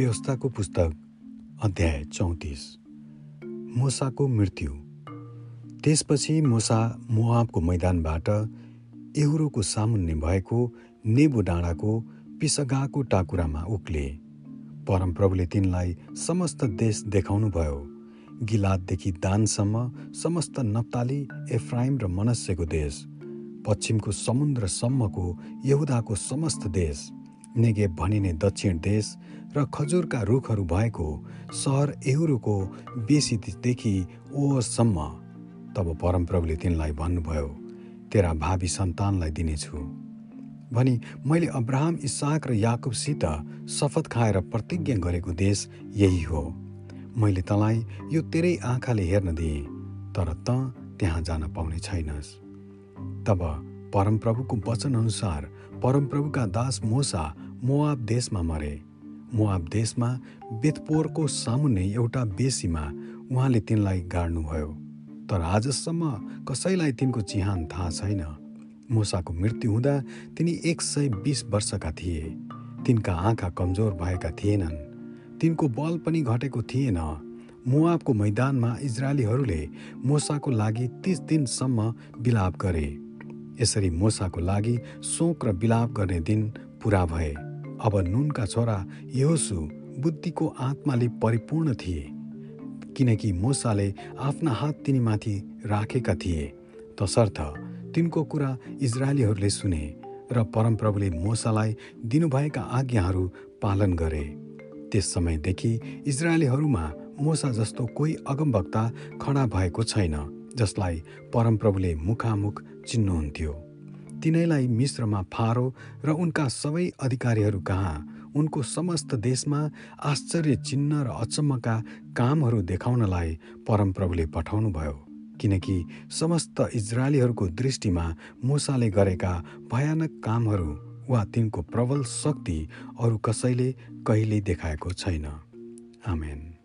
व्यवस्थाको पुस्तक अध्याय चौतिस। मोसाको मृत्यु। त्यसपछि मोसा मोआबको मैदानबाट एहुरोको सामुन्ने भएको नेबु डाँडाको पिसगाको टाकुरामा उक्ले। परमप्रभुले तिनलाई समस्त देश देखाउनुभयो। गिलाददेखि दानसम्म समस्त नप्ताली एफ्राइम र मनस्यको देश। पश्चिमको समुद्रसम्मको यहुदाको समस्त देश। नेगेब भनिने दक्षिण देश र खजुरका रुखहरू भएको सहर एहुरोको बेसीदेखि ओसम्म तब परमप्रभुले तिनलाई भन्नुभयो तेरा भावी सन्तानलाई दिनेछु। भनी मैले अब्राहम इसाक र याकुबसित शपथ खाएर प्रतिज्ञा गरेको देश यही हो। मैले तँलाई यो तेरै आँखाले हेर्न दिएँ तर त त्यहाँ जान पाउने छैनस्। तब परमप्रभुको वचनअनुसार परमप्रभुका दास मोसा मोआब देशमा मरे। मोआब देशमा बेतपोरको सामुन्ने एउटा बेसीमा उहाँले तिनलाई गाड्नुभयो। तर आजसम्म कसैलाई तिनको चिहान थाहा छैन। मोसाको मृत्यु हुँदा तिनी एक सय बिस वर्षका थिए। तिनका आँखा कमजोर भएका थिएनन्। तिनको बल पनि घटेको थिएन। मुआबको मैदानमा इजरायलीहरूले मोसाको लागि तिस दिनसम्म बिलाप गरे। यसरी मोसाको लागि शोक र बिलाप गर्ने दिन पुरा भए। अब नुनका छोरा योसु बुद्धिको आत्माले परिपूर्ण थिए किनकि मोसाले आफ्ना हात तिनीमाथि राखेका थिए। तसर्थ तिनको कुरा इजरायलीहरूले सुने र परमप्रभुले मोसालाई दिनुभएका आज्ञाहरू पालन गरे। त्यस समयदेखि इजरायलीहरूमा मोसा जस्तो कोही अगमवक्ता खडा भएको छैन जसलाई परमप्रभुले मुखामुख चिन्नुहुन्थ्यो। तिनैलाई मिश्रमा फारो र उनका सबै अधिकारीहरू कहाँ उनको समस्त देशमा आश्चर्य चिन्ह र अचम्मका कामहरू देखाउनलाई परमप्रभुले पठाउनुभयो किनकि समस्त इजरायलीहरूको दृष्टिमा मुसाले गरेका भयानक कामहरू वा तिनको प्रबल शक्ति अरू कसैले कहिल्यै देखाएको छैन। आमेन।